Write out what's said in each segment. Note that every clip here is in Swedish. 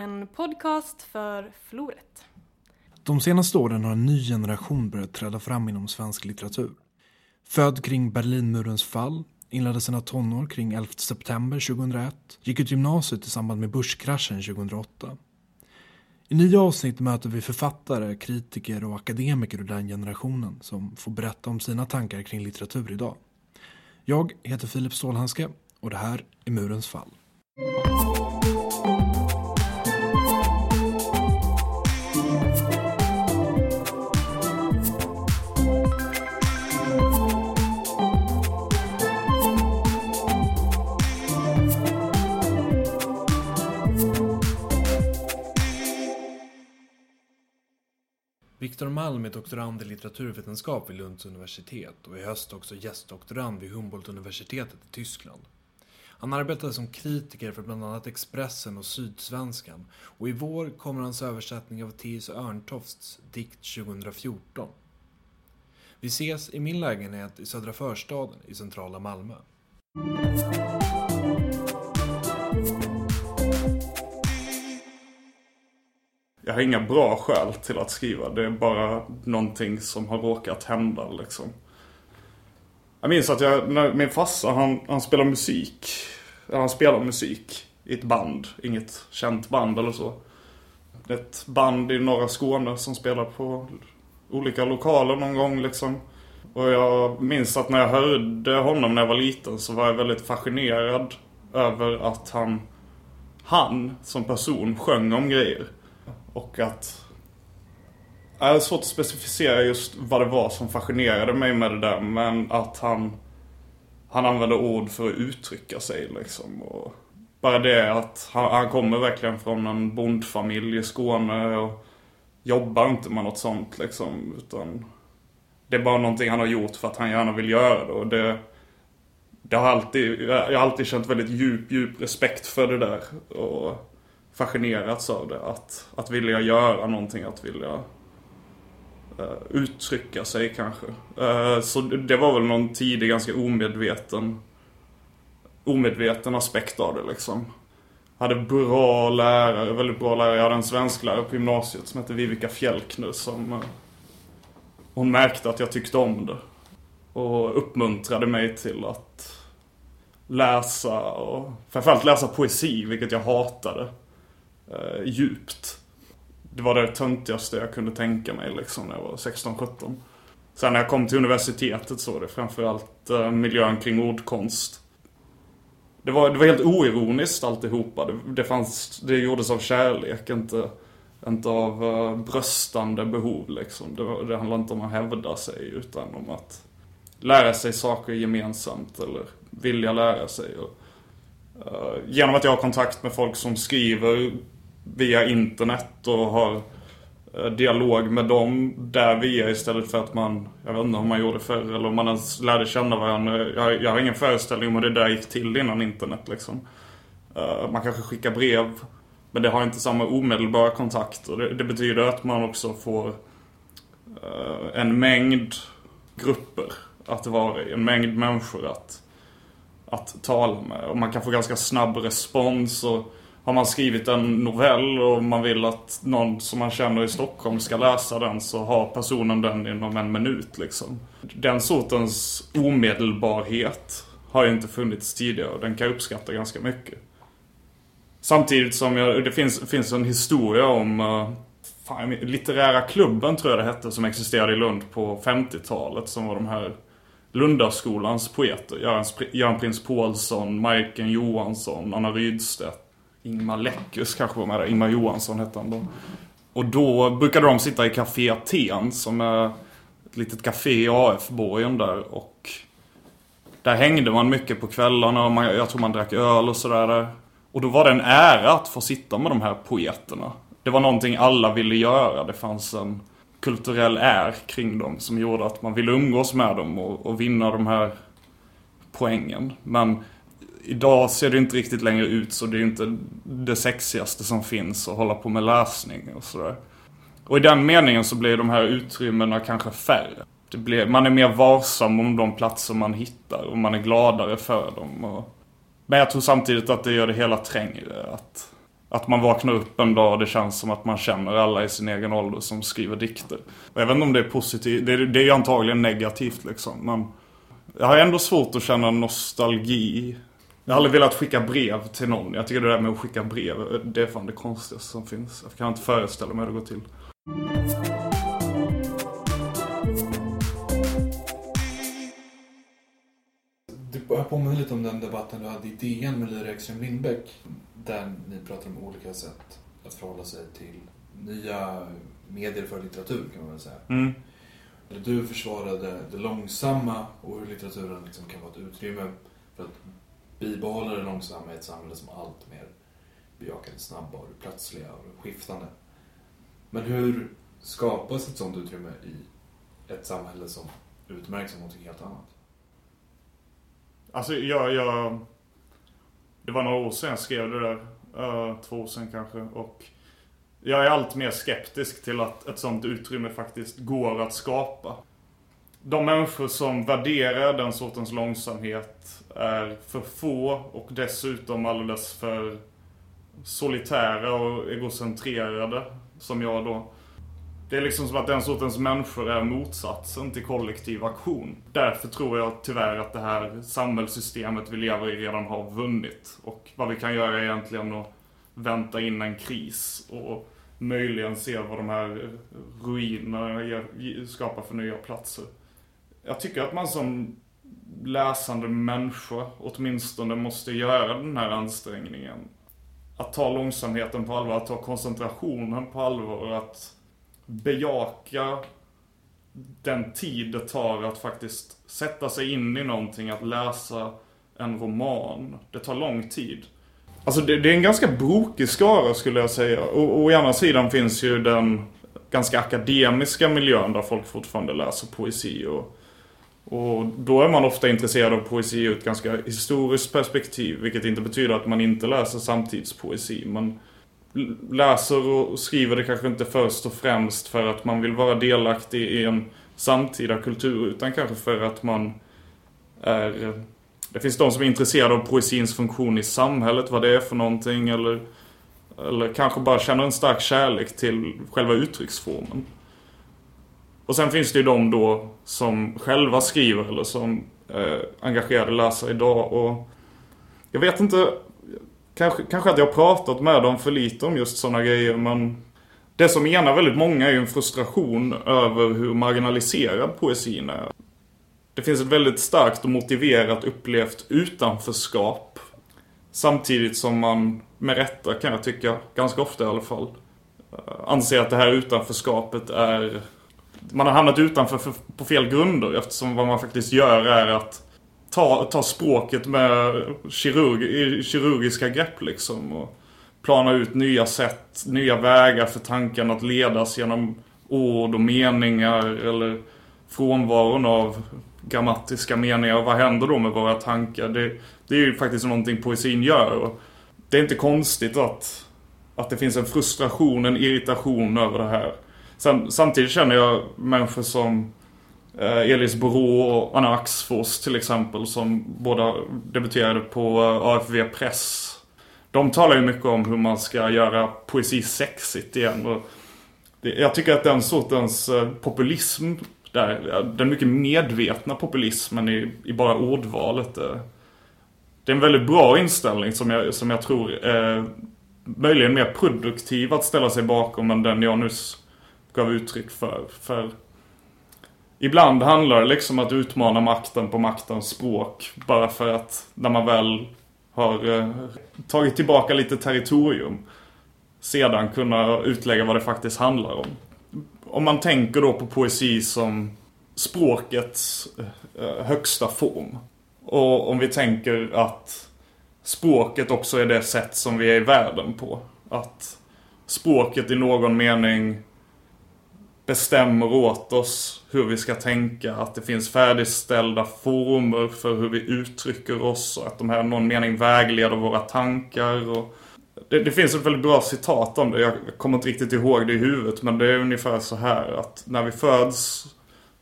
en podcast för Floret. De senaste åren har en ny generation börjat träda fram inom svensk litteratur. Född kring Berlinmurens fall, inledde sina tonår kring 11 september 2001, gick ut gymnasiet i samband med börskraschen 2008. I nya avsnitt möter vi författare, kritiker och akademiker ur den generationen som får berätta om sina tankar kring litteratur idag. Jag heter Filip Stålhandske och det här är Murens fall. Viktor Malm är doktorand i litteraturvetenskap vid Lunds universitet och i höst också gästdoktorand vid Humboldt-universitetet i Tyskland. Han arbetade som kritiker för bland annat Expressen och Sydsvenskan och i vår kommer hans översättning av T.S. Örntofts dikt 2014. Vi ses i min lägenhet i Södra Förstaden i centrala Malmö. Jag har inga bra skäl till att skriva. Det är bara någonting som har råkat hända liksom. Jag minns att jag, när min farsa han, han spelar musik. Han spelar musik i ett band. Inget känt band eller så. Ett band i norra Skåne som spelar på olika lokaler någon gång liksom. Och jag minns att när jag hörde honom när jag var liten så var jag väldigt fascinerad över att han, han som person sjöng om grejer. Och att... Jag har svårt att specificera just vad det var som fascinerade mig med det där. Men att han... Han använde ord för att uttrycka sig liksom. Och bara det att han, han kommer verkligen från en bondfamilj i Skåne och jobbar inte med något sånt liksom. Utan det är bara någonting han har gjort för att han gärna vill göra det. Och det, det har alltid, jag har alltid känt väldigt djup, djup respekt för det där. Och fascinerats av det. Att, att vilja göra någonting, att vilja uh, uttrycka sig kanske. Uh, så det var väl någon tidig, ganska omedveten omedveten aspekt av det liksom. Jag hade bra lärare, väldigt bra lärare. Jag hade en svensklärare på gymnasiet som hette Vivica Fjelkner som uh, hon märkte att jag tyckte om det. Och uppmuntrade mig till att läsa och framförallt läsa poesi, vilket jag hatade eh, djupt. Det var det töntigaste jag kunde tänka mig liksom när jag var 16-17. Sen när jag kom till universitetet så var det framförallt eh, miljön kring ordkonst. Det var, det var helt oironiskt alltihopa. Det, det, fanns, det gjordes av kärlek, inte, inte av eh, bröstande behov liksom. Det, det handlar inte om att hävda sig utan om att lära sig saker gemensamt eller vilja lära sig. Och, uh, genom att jag har kontakt med folk som skriver via internet och har eh, dialog med dem där via istället för att man, jag vet inte om man gjorde förr eller om man ens lärde känna varandra. Jag, jag har ingen föreställning om hur det där gick till innan internet liksom. Uh, man kanske skickar brev. Men det har inte samma omedelbara kontakt. Och det, det betyder att man också får uh, en mängd grupper att vara i. En mängd människor att, att tala med. Och man kan få ganska snabb respons. och har man skrivit en novell och man vill att någon som man känner i Stockholm ska läsa den så har personen den inom en minut liksom. Den sortens omedelbarhet har ju inte funnits tidigare och den kan jag uppskatta ganska mycket. Samtidigt som jag, det finns, finns en historia om uh, fan, Litterära klubben tror jag det hette som existerade i Lund på 50-talet som var de här Lundaskolans poeter. Göran, Göran Prins Paulsson, Majken Johansson, Anna Rydstedt Ingmar Läckus kanske var med där. Ingmar Johansson hette han då. Och då brukade de sitta i Café Aten som är ett litet café i AF-borgen där. Och där hängde man mycket på kvällarna och man, jag tror man drack öl och sådär. Och då var det en ära att få sitta med de här poeterna. Det var någonting alla ville göra. Det fanns en kulturell är kring dem som gjorde att man ville umgås med dem och, och vinna de här poängen. Men idag ser det inte riktigt längre ut så det är inte det sexigaste som finns att hålla på med läsning och sådär. Och i den meningen så blir de här utrymmena kanske färre. Det blir, man är mer varsam om de platser man hittar och man är gladare för dem. Och, men jag tror samtidigt att det gör det hela trängre. Att Att man vaknar upp en dag och det känns som att man känner alla i sin egen ålder som skriver dikter. Och jag vet inte om det är positivt, det det är ju antagligen negativt liksom. Men jag har ändå svårt att känna nostalgi. Jag har aldrig velat skicka brev till någon. Jag tycker det där med att skicka brev, det är fan det konstigaste som finns. Jag kan inte föreställa mig hur det går till. Jag påminner lite om den debatten du hade i DN med Lyra Ekström Lindbäck. Där ni pratar om olika sätt att förhålla sig till nya medier för litteratur kan man väl säga. Mm. Du försvarade det långsamma och hur litteraturen liksom kan vara ett utrymme för att bibehålla det långsamma i ett samhälle som allt mer bejakar det snabba och det plötsliga och det skiftande. Men hur skapas ett sådant utrymme i ett samhälle som utmärks av något helt annat? Alltså jag, jag... Det var några år sedan jag skrev det där. Uh, två år sedan kanske. Och jag är allt mer skeptisk till att ett sådant utrymme faktiskt går att skapa. De människor som värderar den sortens långsamhet är för få och dessutom alldeles för solitära och egocentrerade. Som jag då. Det är liksom som att den sortens människor är motsatsen till kollektiv aktion. Därför tror jag tyvärr att det här samhällssystemet vi lever i redan har vunnit. Och vad vi kan göra är egentligen att vänta in en kris och möjligen se vad de här ruinerna skapar för nya platser. Jag tycker att man som läsande människa åtminstone måste göra den här ansträngningen. Att ta långsamheten på allvar, att ta koncentrationen på allvar, att bejaka den tid det tar att faktiskt sätta sig in i någonting, att läsa en roman. Det tar lång tid. Alltså det, det är en ganska brokig skara skulle jag säga. Och å ena sidan finns ju den ganska akademiska miljön där folk fortfarande läser poesi. Och, och då är man ofta intresserad av poesi ur ett ganska historiskt perspektiv. Vilket inte betyder att man inte läser samtidspoesi. Man läser och skriver det kanske inte först och främst för att man vill vara delaktig i en samtida kultur. Utan kanske för att man är det finns de som är intresserade av poesins funktion i samhället, vad det är för någonting. Eller, eller kanske bara känner en stark kärlek till själva uttrycksformen. Och sen finns det ju de då som själva skriver eller som eh, engagerade läsare idag. Och jag vet inte, kanske, kanske att jag har pratat med dem för lite om just sådana grejer. Men det som enar väldigt många är ju en frustration över hur marginaliserad poesin är. Det finns ett väldigt starkt och motiverat upplevt utanförskap. Samtidigt som man, med rätta kan jag tycka, ganska ofta i alla fall, eh, anser att det här utanförskapet är... Man har hamnat utanför för, på fel grunder eftersom vad man faktiskt gör är att ta, ta språket med kirurg, kirurgiska grepp liksom. Och plana ut nya sätt, nya vägar för tanken att ledas genom ord och meningar eller frånvaron av grammatiska meningar. Vad händer då med våra tankar? Det, det är ju faktiskt någonting poesin gör. Och det är inte konstigt att, att det finns en frustration, en irritation över det här. Sen, samtidigt känner jag människor som eh, Elis Borå och Anna Axfors till exempel som båda debuterade på eh, AFV Press. De talar ju mycket om hur man ska göra poesi sexigt igen. Och det, jag tycker att den sortens eh, populism där, den mycket medvetna populismen i, i bara ordvalet. Det, det är en väldigt bra inställning som jag, som jag tror är möjligen mer produktiv att ställa sig bakom än den jag nyss gav uttryck för. För ibland handlar det liksom om att utmana makten på maktens språk. Bara för att när man väl har eh, tagit tillbaka lite territorium sedan kunna utlägga vad det faktiskt handlar om om man tänker då på poesi som språkets eh, högsta form. Och om vi tänker att språket också är det sätt som vi är i världen på. Att språket i någon mening bestämmer åt oss hur vi ska tänka. Att det finns färdigställda former för hur vi uttrycker oss. Och att de här i någon mening vägleder våra tankar. Och det, det, finns ett väldigt bra citat om det. Jag kommer inte riktigt ihåg det i huvudet. Men det är ungefär så här att när vi föds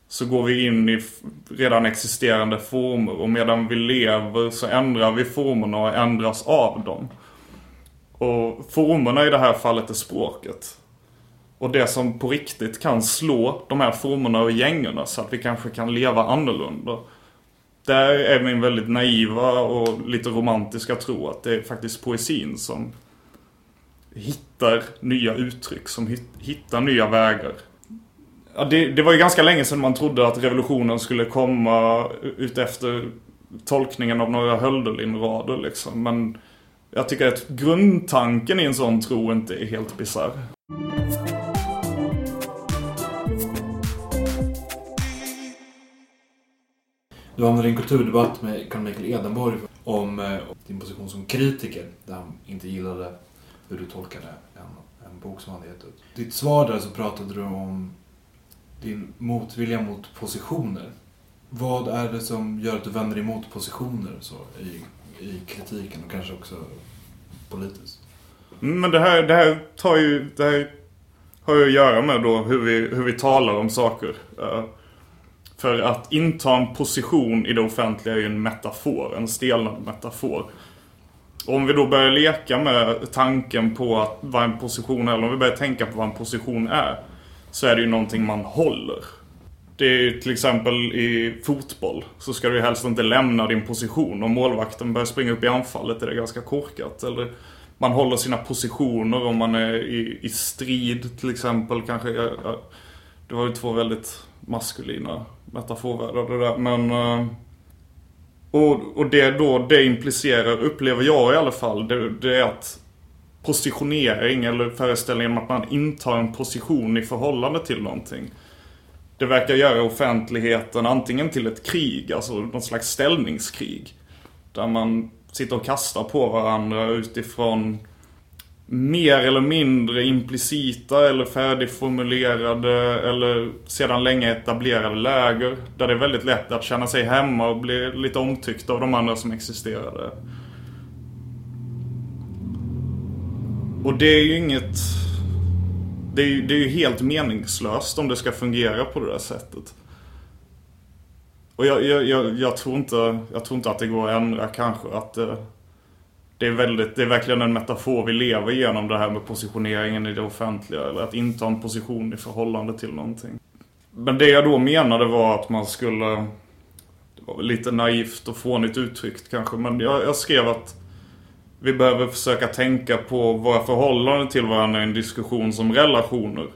så går vi in i redan existerande former. Och medan vi lever så ändrar vi formerna och ändras av dem. Och formerna i det här fallet är språket. Och det som på riktigt kan slå de här formerna och gängorna så att vi kanske kan leva annorlunda. Där är min väldigt naiva och lite romantiska tro att det är faktiskt poesin som hittar nya uttryck, som hittar nya vägar. Ja, det, det, var ju ganska länge sedan man trodde att revolutionen skulle komma utefter tolkningen av några Hölderlin-rader liksom. Men jag tycker att grundtanken i en sån tro inte är helt bisarr. Du hamnade i en kulturdebatt med Carl Michael Edenborg om eh, din position som kritiker. Där han inte gillade hur du tolkade en, en bok som han hade gett ut. Ditt svar där så pratade du om din motvilja mot positioner. Vad är det som gör att du vänder emot positioner så, i, i kritiken och kanske också politiskt? Mm, men det här, det här tar ju... Det här har ju att göra med då hur vi, hur vi talar om saker. För att inta en position i det offentliga är ju en metafor, en stelnad metafor. Om vi då börjar leka med tanken på att vad en position är, eller om vi börjar tänka på vad en position är, så är det ju någonting man håller. Det är ju till exempel i fotboll så ska du helst inte lämna din position. Om målvakten börjar springa upp i anfallet är det ganska korkat. Eller man håller sina positioner om man är i, i strid till exempel. Kanske, det var ju två väldigt maskulina metaforvärldar det där. Men... Eh, och, och det då det implicerar, upplever jag i alla fall, det, det är att positionering eller föreställningen om att man intar en position i förhållande till någonting. Det verkar göra offentligheten antingen till ett krig, alltså någon slags ställningskrig. Där man sitter och kastar på varandra utifrån mer eller mindre implicita eller färdigformulerade eller sedan länge etablerade läger. Där det är väldigt lätt att känna sig hemma och bli lite omtyckt av de andra som existerade. Och det är ju inget... Det är ju, det är ju helt meningslöst om det ska fungera på det där sättet. Och jag, jag, jag, jag, tror inte, jag tror inte att det går att ändra kanske att... Eh, det är, väldigt, det är verkligen en metafor vi lever igenom det här med positioneringen i det offentliga. Eller att inta en position i förhållande till någonting. Men det jag då menade var att man skulle... Det var väl lite naivt och fånigt uttryckt kanske. Men jag, jag skrev att vi behöver försöka tänka på våra förhållanden till varandra i en diskussion som relationer.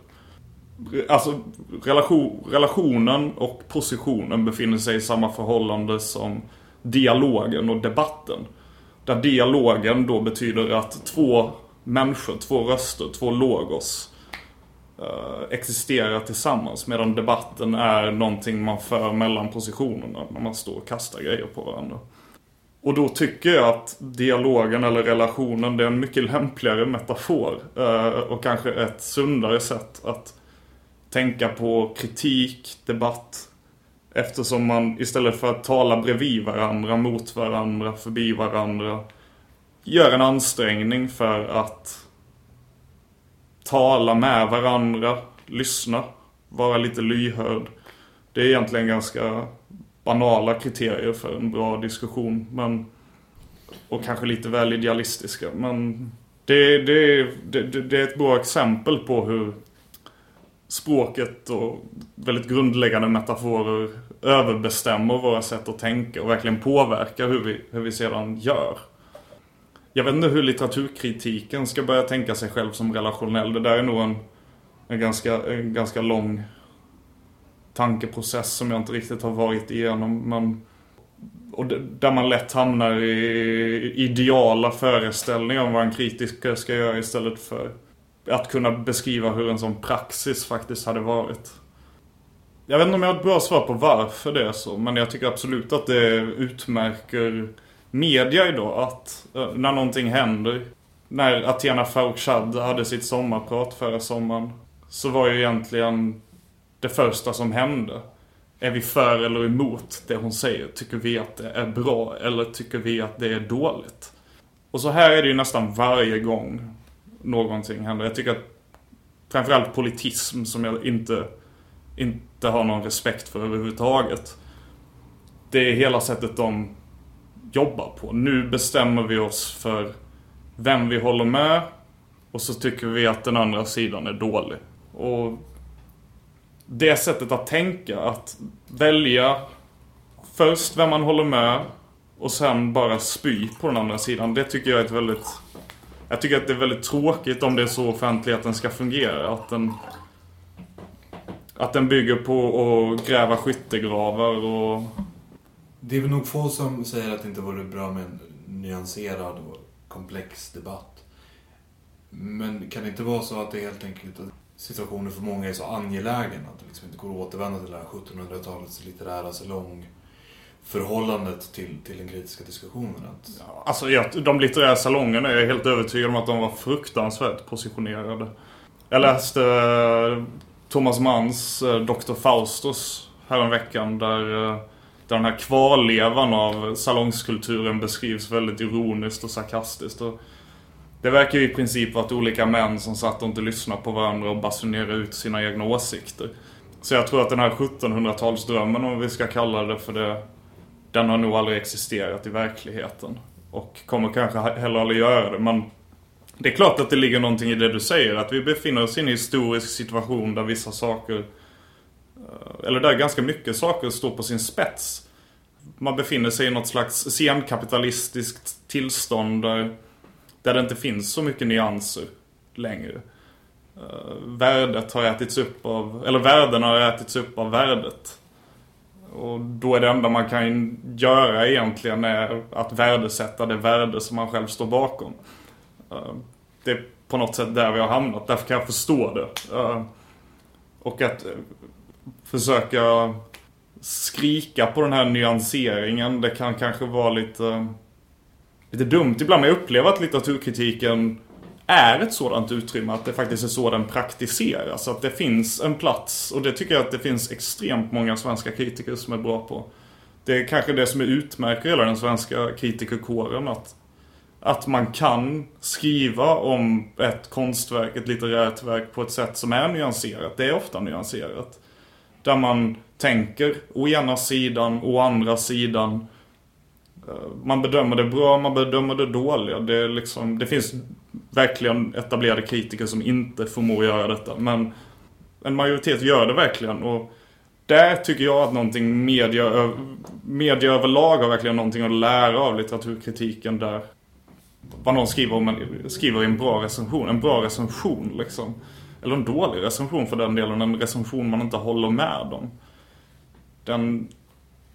Alltså relation, relationen och positionen befinner sig i samma förhållande som dialogen och debatten. Där dialogen då betyder att två människor, två röster, två logos uh, existerar tillsammans. Medan debatten är någonting man för mellan positionerna när man står och kastar grejer på varandra. Och då tycker jag att dialogen eller relationen det är en mycket lämpligare metafor. Uh, och kanske ett sundare sätt att tänka på kritik, debatt, Eftersom man istället för att tala bredvid varandra, mot varandra, förbi varandra gör en ansträngning för att tala med varandra, lyssna, vara lite lyhörd. Det är egentligen ganska banala kriterier för en bra diskussion. Men, och kanske lite väl idealistiska. Men det, det, det, det är ett bra exempel på hur språket och väldigt grundläggande metaforer överbestämmer våra sätt att tänka och verkligen påverkar hur vi, hur vi sedan gör. Jag vet inte hur litteraturkritiken ska börja tänka sig själv som relationell. Det där är nog en, en, ganska, en ganska lång tankeprocess som jag inte riktigt har varit igenom. Men, och där man lätt hamnar i ideala föreställningar om vad en kritiker ska göra istället för att kunna beskriva hur en sån praxis faktiskt hade varit. Jag vet inte om jag har ett bra svar på varför det är så. Men jag tycker absolut att det utmärker media idag. Att eh, när någonting händer. När Athena Farrokhzad hade sitt sommarprat förra sommaren. Så var ju egentligen det första som hände. Är vi för eller emot det hon säger? Tycker vi att det är bra eller tycker vi att det är dåligt? Och så här är det ju nästan varje gång någonting händer. Jag tycker att framförallt politism som jag inte, inte har någon respekt för överhuvudtaget. Det är hela sättet de jobbar på. Nu bestämmer vi oss för vem vi håller med och så tycker vi att den andra sidan är dålig. Och det sättet att tänka, att välja först vem man håller med och sen bara spy på den andra sidan. Det tycker jag är ett väldigt... Jag tycker att det är väldigt tråkigt om det är så offentligheten ska fungera. Att den, att den bygger på att gräva skyttegravar och... Det är väl nog få som säger att det inte vore bra med en nyanserad och komplex debatt. Men kan det inte vara så att det helt enkelt att situationen för många är så angelägen att det liksom inte går att återvända till det här 1700-talets litterära salong förhållandet till, till den kritiska diskussionen? Att... Ja, alltså de litterära salongerna är jag helt övertygad om att de var fruktansvärt positionerade. Jag läste eh, Thomas Manns eh, Dr. Faustus häromveckan där, eh, där den här kvarlevan av salongskulturen beskrivs väldigt ironiskt och sarkastiskt. Och det verkar ju i princip vara olika män som satt och inte lyssnade på varandra och basunerade ut sina egna åsikter. Så jag tror att den här 1700-talsdrömmen, om vi ska kalla det för det, den har nog aldrig existerat i verkligheten. Och kommer kanske heller aldrig göra det. Men det är klart att det ligger någonting i det du säger. Att vi befinner oss i en historisk situation där vissa saker, eh, eller där ganska mycket saker står på sin spets. Man befinner sig i något slags senkapitalistiskt tillstånd där där det inte finns så mycket nyanser längre. Eh, värdet har ätits upp av, eller värden har ätits upp av värdet. Och då är det enda man kan göra egentligen är att värdesätta det värde som man själv står bakom. Eh, det är på något sätt där vi har hamnat, därför kan jag förstå det. Eh, och att eh, försöka skrika på den här nyanseringen, det kan kanske vara lite lite dumt ibland. Men jag upplever att litteraturkritiken är ett sådant utrymme. Att det faktiskt är så den praktiseras. Att det finns en plats. Och det tycker jag att det finns extremt många svenska kritiker som är bra på. Det är kanske det som är utmärker hela den svenska kritikerkåren. Att, att man kan skriva om ett konstverk, ett litterärt verk på ett sätt som är nyanserat. Det är ofta nyanserat. Där man tänker å ena sidan, å andra sidan eh, man bedömer det bra, man bedömer det dåliga. Det, liksom, det finns verkligen etablerade kritiker som inte förmår göra detta. Men en majoritet gör det verkligen. Och där tycker jag att någonting media, media överlag har verkligen någonting att lära av litteraturkritiken där. Vad någon skriver om en, skriver i en bra recension. En bra recension liksom. Eller en dålig recension för den delen. En recension man inte håller med om. Den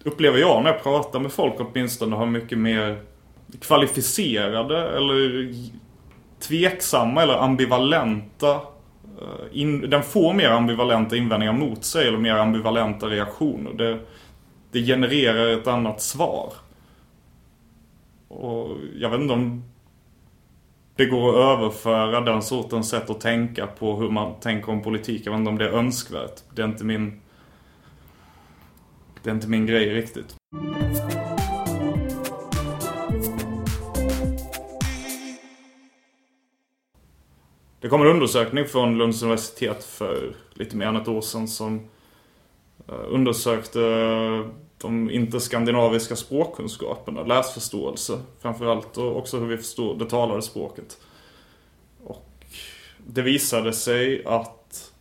upplever jag när jag pratar med folk åtminstone har mycket mer kvalificerade eller tveksamma eller ambivalenta eh, in, den får mer ambivalenta invändningar mot sig eller mer ambivalenta reaktioner. Det, det genererar ett annat svar. Och jag vet inte om det går att överföra den sortens sätt att tänka på hur man tänker om politik. Jag vet inte om det är önskvärt. Det är inte min det är inte min grej riktigt. Det kom en undersökning från Lunds universitet för lite mer än ett år sedan som eh, undersökte eh, de interskandinaviska språkkunskaperna, läsförståelse framförallt och också hur vi förstår det talade språket. Och det visade sig att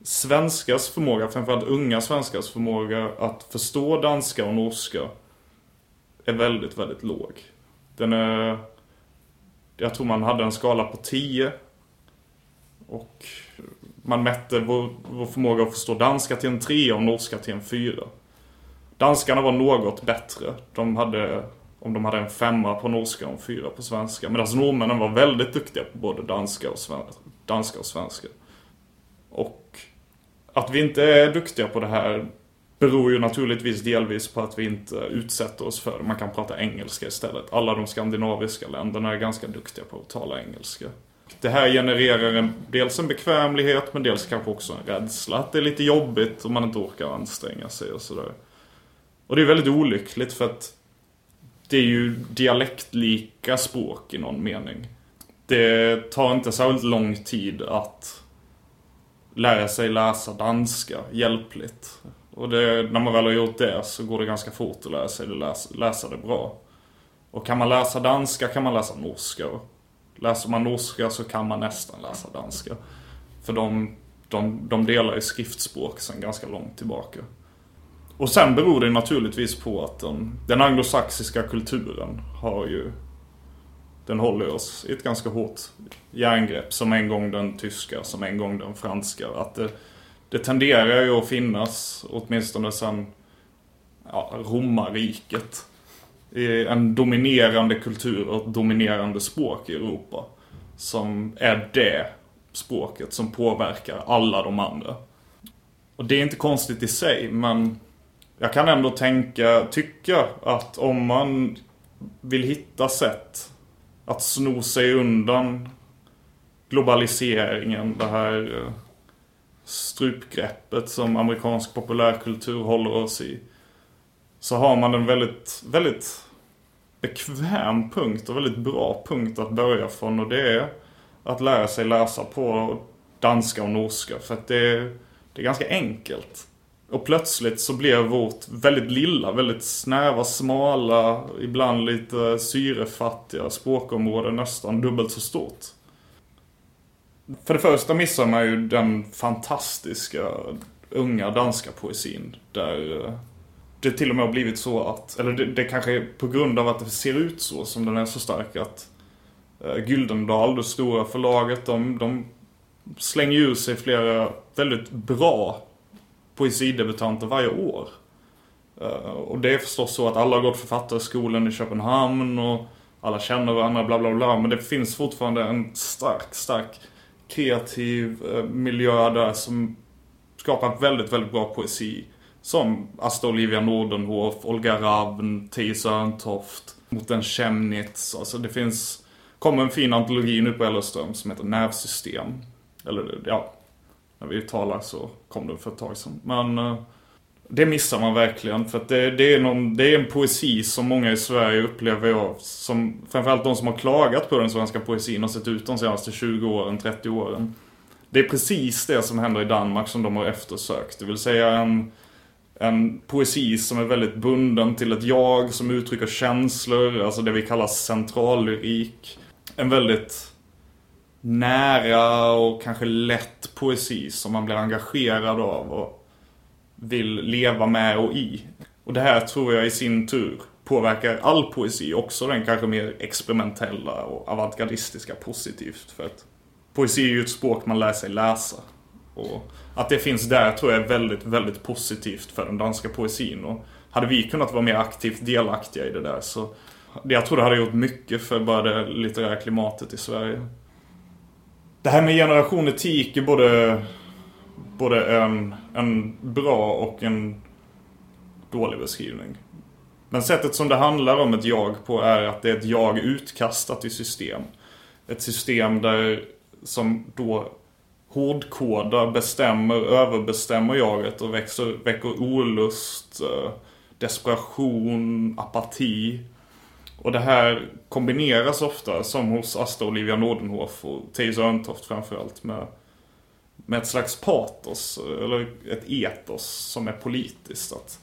svenskars förmåga, framförallt unga svenskars förmåga att förstå danska och norska är väldigt, väldigt låg. Den är... Jag tror man hade en skala på 10. Och man mätte vår, vår förmåga att förstå danska till en 3 och norska till en 4. Danskarna var något bättre. De hade, om de hade en femma på norska och en fyra på svenska. Medan norrmännen var väldigt duktiga på både danska och, danska och svenska. Och att vi inte är duktiga på det här beror ju naturligtvis delvis på att vi inte utsätter oss för det. Man kan prata engelska istället. Alla de skandinaviska länderna är ganska duktiga på att tala engelska. Det här genererar en, dels en bekvämlighet men dels kanske också en rädsla. Att det är lite jobbigt om man inte orkar anstränga sig och sådär. Och det är väldigt olyckligt för att det är ju dialektlika språk i någon mening. Det tar inte särskilt lång tid att lära sig läsa danska hjälpligt. Och det, när man väl har gjort det så går det ganska fort att lära sig det, läsa, läsa det bra. Och kan man läsa danska kan man läsa norska. Läser man norska så kan man nästan läsa danska. För de, de, de delar ju skriftspråk sedan ganska långt tillbaka. Och sen beror det naturligtvis på att den, den anglosaxiska kulturen har ju den håller oss i ett ganska hårt järngrepp. Som en gång den tyska, som en gång den franska. Att det, det tenderar ju att finnas, åtminstone sen ja, romarriket. En dominerande kultur och ett dominerande språk i Europa. Som är det språket som påverkar alla de andra. Och det är inte konstigt i sig, men jag kan ändå tänka, tycka att om man vill hitta sätt att sno sig undan globaliseringen, det här eh, strupgreppet som amerikansk populärkultur håller oss i. Så har man en väldigt, väldigt bekväm punkt och väldigt bra punkt att börja från och det är att lära sig läsa på danska och norska. För att det, det är ganska enkelt. Och plötsligt så blev vårt väldigt lilla, väldigt snäva, smala, ibland lite syrefattiga språkområde nästan dubbelt så stort. För det första missar man ju den fantastiska unga danska poesin. Där eh, det till och med har blivit så att, eller det, det kanske är på grund av att det ser ut så som den är så stark att eh, uh, Gyldendal, det stora förlaget, de, de slänger ur sig flera väldigt bra poesidebutanter varje år. Eh, och det är förstås så att alla har gått författarskolan i Köpenhamn och alla känner varandra, bla bla bla. Men det finns fortfarande en stark, stark kreativ eh, miljö där som skapar väldigt, väldigt bra poesi. Som Asta Olivia Nordenhof, Olga Ravn, Teje Sörntoft, Moten Chemnitz. Alltså det finns, kommer en fin antologi nu på Ellerström som heter Nervsystem. Eller ja, när vi talar så kom den för ett tag sedan. Men uh, det missar man verkligen. För att det, det, är någon, det är en poesi som många i Sverige upplever jag som, framförallt de som har klagat på den svenska poesin och sett ut de senaste 20 åren, 30 åren. Det är precis det som händer i Danmark som de har eftersökt. Det vill säga en, en poesi som är väldigt bunden till ett jag som uttrycker känslor, alltså det vi kallar centrallyrik. En väldigt nära och kanske lätt poesi som man blir engagerad av och vill leva med och i. Och det här tror jag i sin tur påverkar all poesi, också den kanske mer experimentella och avantgardistiska positivt. För att poesi är ju ett språk man lär sig läsa. Och att det finns där tror jag är väldigt, väldigt positivt för den danska poesin. Och hade vi kunnat vara mer aktivt delaktiga i det där så jag tror det hade gjort mycket för bara det litterära klimatet i Sverige. Det här med generation etik är både, både en, en bra och en dålig beskrivning. Men sättet som det handlar om ett jag på är att det är ett jag utkastat i system. Ett system där som då hårdkodar, bestämmer, överbestämmer jaget och växer, väcker olust, eh, desperation, apati. Och det här kombineras ofta, som hos Asta Olivia Nordenhof och Teis Örntoft framförallt, med, med ett slags patos, eller ett etos som är politiskt. Att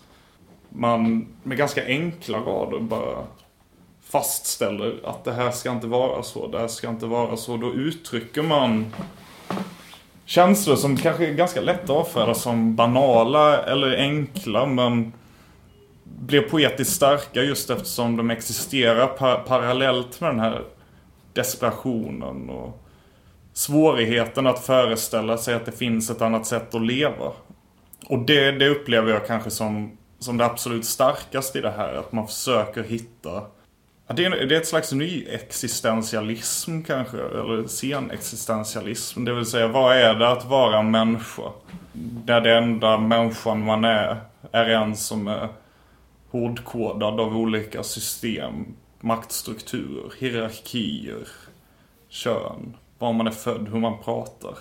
man med ganska enkla rader bara fastställer att det här ska inte vara så, det här ska inte vara så. Då uttrycker man känslor som kanske är ganska lätt att avfärda som banala eller enkla, men blir poetiskt starka just eftersom de existerar par parallellt med den här desperationen och svårigheten att föreställa sig att det finns ett annat sätt att leva. Och det, det upplever jag kanske som, som det absolut starkaste i det här. Att man försöker hitta det är, det är ett slags ny existentialism kanske, eller senexistentialism. Det vill säga, vad är det att vara människa? Där det enda människan man är, är en som är hårdkodad av olika system, maktstrukturer, hierarkier, kön, var man är född, hur man pratar.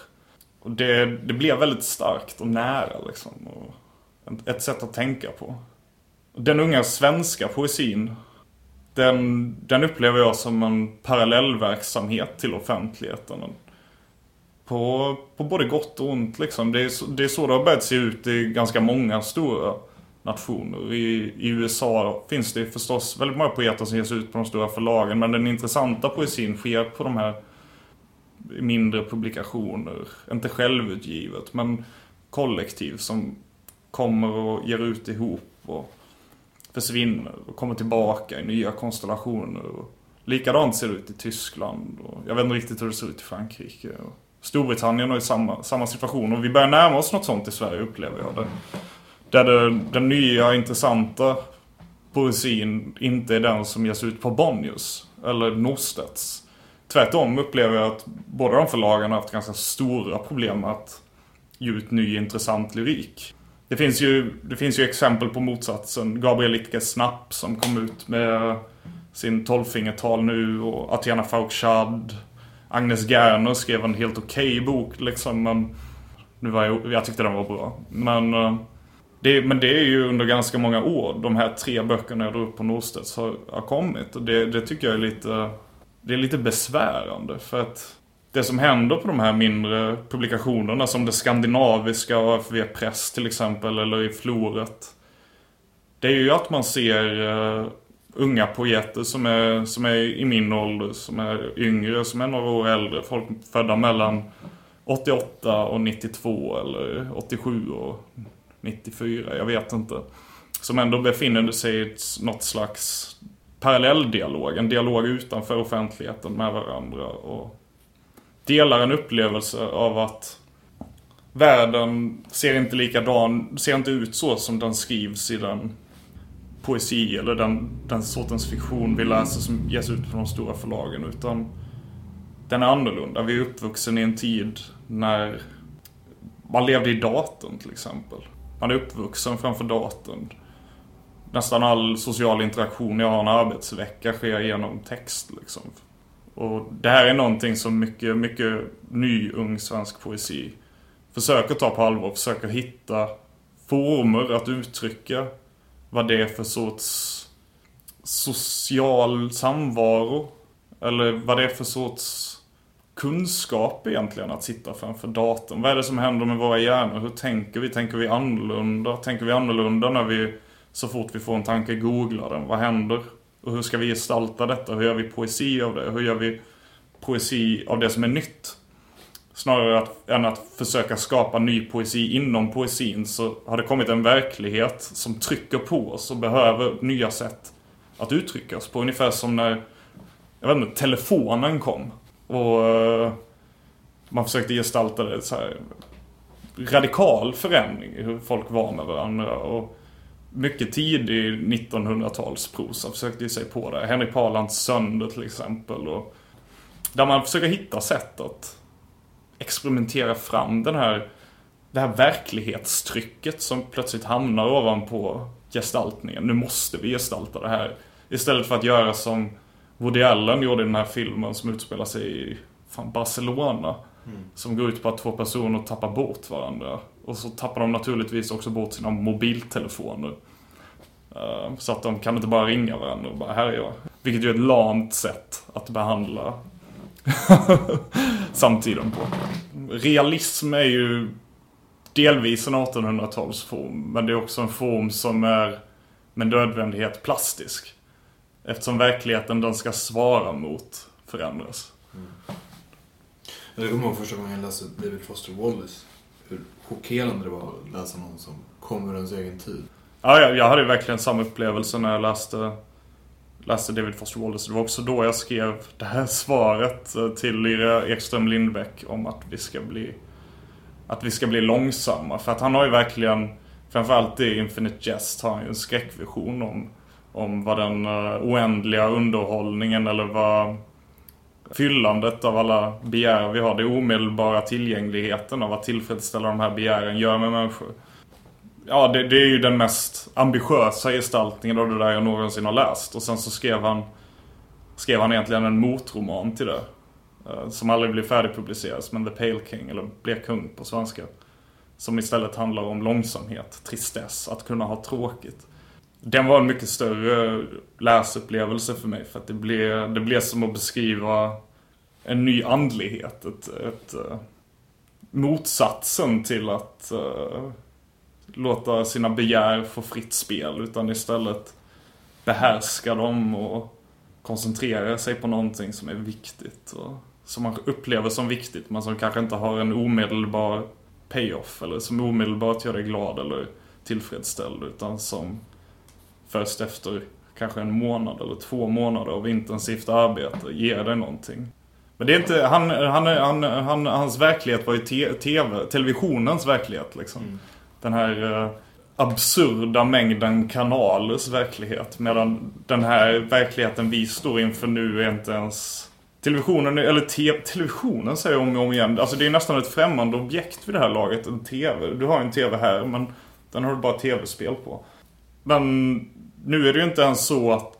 Och det, det blev väldigt starkt och nära liksom. Och ett sätt att tänka på. Den unga svenska poesin, den, den upplever jag som en parallellverksamhet till offentligheten. På, på både gott och ont liksom. Det är, det är så det har börjat se ut i ganska många stora nationer. I, I USA finns det förstås väldigt många poeter som ges ut på de stora förlagen. Men den intressanta poesin sker på de här mindre publikationer. Inte självutgivet, men kollektiv som kommer och ger ut ihop och försvinner och kommer tillbaka i nya konstellationer. Och likadant ser det ut i Tyskland och jag vet inte riktigt hur det ser ut i Frankrike. Och Storbritannien har ju samma, samma situation och vi börjar närma oss något sånt i Sverige upplever jag. Det. Där det, den nya intressanta poesin inte är den som ges ut på Bonniers eller Norstedts. Tvärtom upplever jag att båda de förlagen har haft ganska stora problem med att ge ut ny intressant lyrik. Det finns ju, det finns ju exempel på motsatsen. Gabriel Littke Snapp som kom ut med sin tolvfingertal nu och Atiana Faukshad. Agnes Gerner skrev en helt okej okay bok liksom. Men nu var jag, jag tyckte den var bra. Men eh, det, men det är ju under ganska många år de här tre böckerna jag drog upp på Norstedts har, har kommit. Och det, det tycker jag är lite, det är lite besvärande. För att det som händer på de här mindre publikationerna som det skandinaviska AFV Press till exempel eller i Floret. Det är ju att man ser uh, unga poeter som är, som är i min ålder, som är yngre, som är några år äldre. Folk födda mellan 88 och 92 eller 87 och 94, jag vet inte. Som ändå befinner sig i något slags parallelldialog, en dialog utanför offentligheten med varandra. Och delar en upplevelse av att världen ser inte likadan, ser inte ut så som den skrivs i den poesi eller den, den sortens fiktion vi läser som ges ut på de stora förlagen. Utan den är annorlunda. Vi är uppvuxen i en tid när man levde i datorn till exempel. Man är uppvuxen framför datorn. Nästan all social interaktion jag har en arbetsvecka sker genom text liksom. Och det här är någonting som mycket, mycket ny ung svensk poesi försöker ta på allvar. Försöker hitta former att uttrycka vad det är för sorts social samvaro. Eller vad det är för sorts kunskap egentligen att sitta framför datorn. Vad är det som händer med våra hjärnor? Hur tänker vi? Tänker vi annorlunda? Tänker vi annorlunda när vi så fort vi får en tanke googlar den? Vad händer? Och hur ska vi gestalta detta? Hur gör vi poesi av det? Hur gör vi poesi av det som är nytt? Snarare att, än att försöka skapa ny poesi inom poesin så har det kommit en verklighet som trycker på oss och behöver nya sätt att uttrycka oss på. Ungefär som när, jag vet inte, telefonen kom. Och uh, man försökte gestalta det så här radikal förändring i hur folk var med varandra. Och mycket tidig 1900-talsprosa försökte ju sig på det. Henrik Parlands Sönder till exempel. Och där man försöker hitta sätt att experimentera fram den här, det här verklighetstrycket som plötsligt hamnar ovanpå gestaltningen. Nu måste vi gestalta det här. Istället för att göra som Woody Allen gjorde i den här filmen som utspelar sig i fan, Barcelona. Mm. Som går ut på att två personer tappar bort varandra. Och så tappar de naturligtvis också bort sina mobiltelefoner. Uh, så att de kan inte bara ringa varandra och bara, här är jag. Vilket ju är ett lamt sätt att behandla samtiden på. Realism är ju delvis en 1800-talsform. Men det är också en form som är med nödvändighet plastisk. Eftersom verkligheten den ska svara mot förändras. Mm. Jag kommer ihåg första gången jag läste David Foster Wallace. Hur chockerande det var att läsa någon som kom ur ens egen tid. Ja, jag, jag hade verkligen samma upplevelse när jag läste, läste David Foster Wallace. Det var också då jag skrev det här svaret eh, till Lyra Ekström Lindbäck om att vi ska bli att vi ska bli långsamma. För att han har ju verkligen, framförallt i Infinite Jest, har han ju en skräckvision om, om vad den uh, oändliga underhållningen eller vad fyllandet av alla begär vi har. Det omedelbara tillgängligheten av att tillfredsställa de här begären gör med människor. Ja, det, det, är ju den mest ambitiösa gestaltningen av det där jag någonsin har läst. Och sen så skrev han, skrev han egentligen en motroman till det. Eh, som aldrig blev färdigpublicerad, men The Pale King, eller Blek kung på svenska. Som istället handlar om långsamhet, tristess, att kunna ha tråkigt. Den var en mycket större läsupplevelse för mig. För att det blev, det blev som att beskriva en ny andlighet. Ett, ett, eh, motsatsen till att uh, låta sina begär få fritt spel. Utan istället behärska dem och koncentrera sig på någonting som är viktigt. Och som man upplever som viktigt men som kanske inte har en omedelbar payoff. Eller som omedelbart gör dig glad eller tillfredsställd. Utan som först efter kanske en månad eller två månader av intensivt arbete ger dig någonting. Men det är inte, han, han, han, han hans verklighet var ju te, TV, televisionens verklighet liksom. Mm. Den här uh, absurda mängden kanalers verklighet. Medan den här verkligheten vi står inför nu är inte ens Televisionen, eller te, televisionen säger jag om och om igen. Alltså det är nästan ett främmande objekt vid det här laget. En TV. Du har en TV här men den har du bara tv-spel på. Men nu är det ju inte ens så att...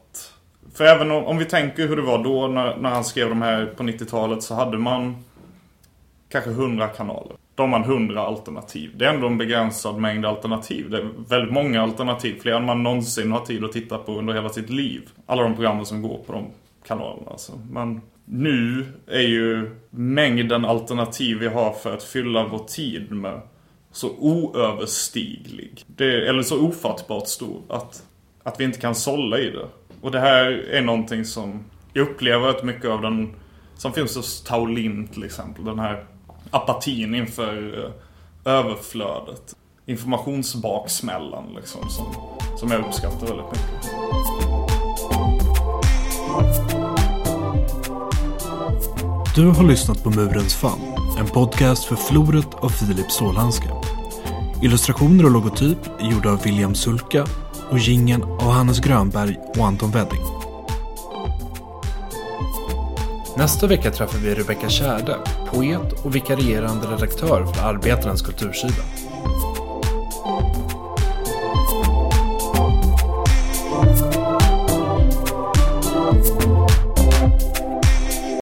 För även om, om vi tänker hur det var då när, när han skrev de här på 90-talet så hade man kanske 100 kanaler. Då har man 100 alternativ. Det är ändå en begränsad mängd alternativ. Det är väldigt många alternativ. Fler än man någonsin har tid att titta på under hela sitt liv. Alla de programmen som går på de kanalerna. Alltså. Men nu är ju mängden alternativ vi har för att fylla vår tid med så oöverstiglig. Det, eller så ofattbart stor att, att vi inte kan sålla i det. Och det här är någonting som jag upplever att mycket av den som finns hos Taolin till exempel. Den här apatin inför eh, överflödet. Informationsbaksmällan liksom som, som jag uppskattar väldigt mycket. Du har lyssnat på Murens fall, en podcast för Floret av Filip Stålhandske. Illustrationer och logotyp är gjorda av William Sulka och gingen av Hannes Grönberg och Anton Wedding. Nästa vecka träffar vi Rebecka Kärde, poet och vikarierande redaktör för Arbetarens kultursida.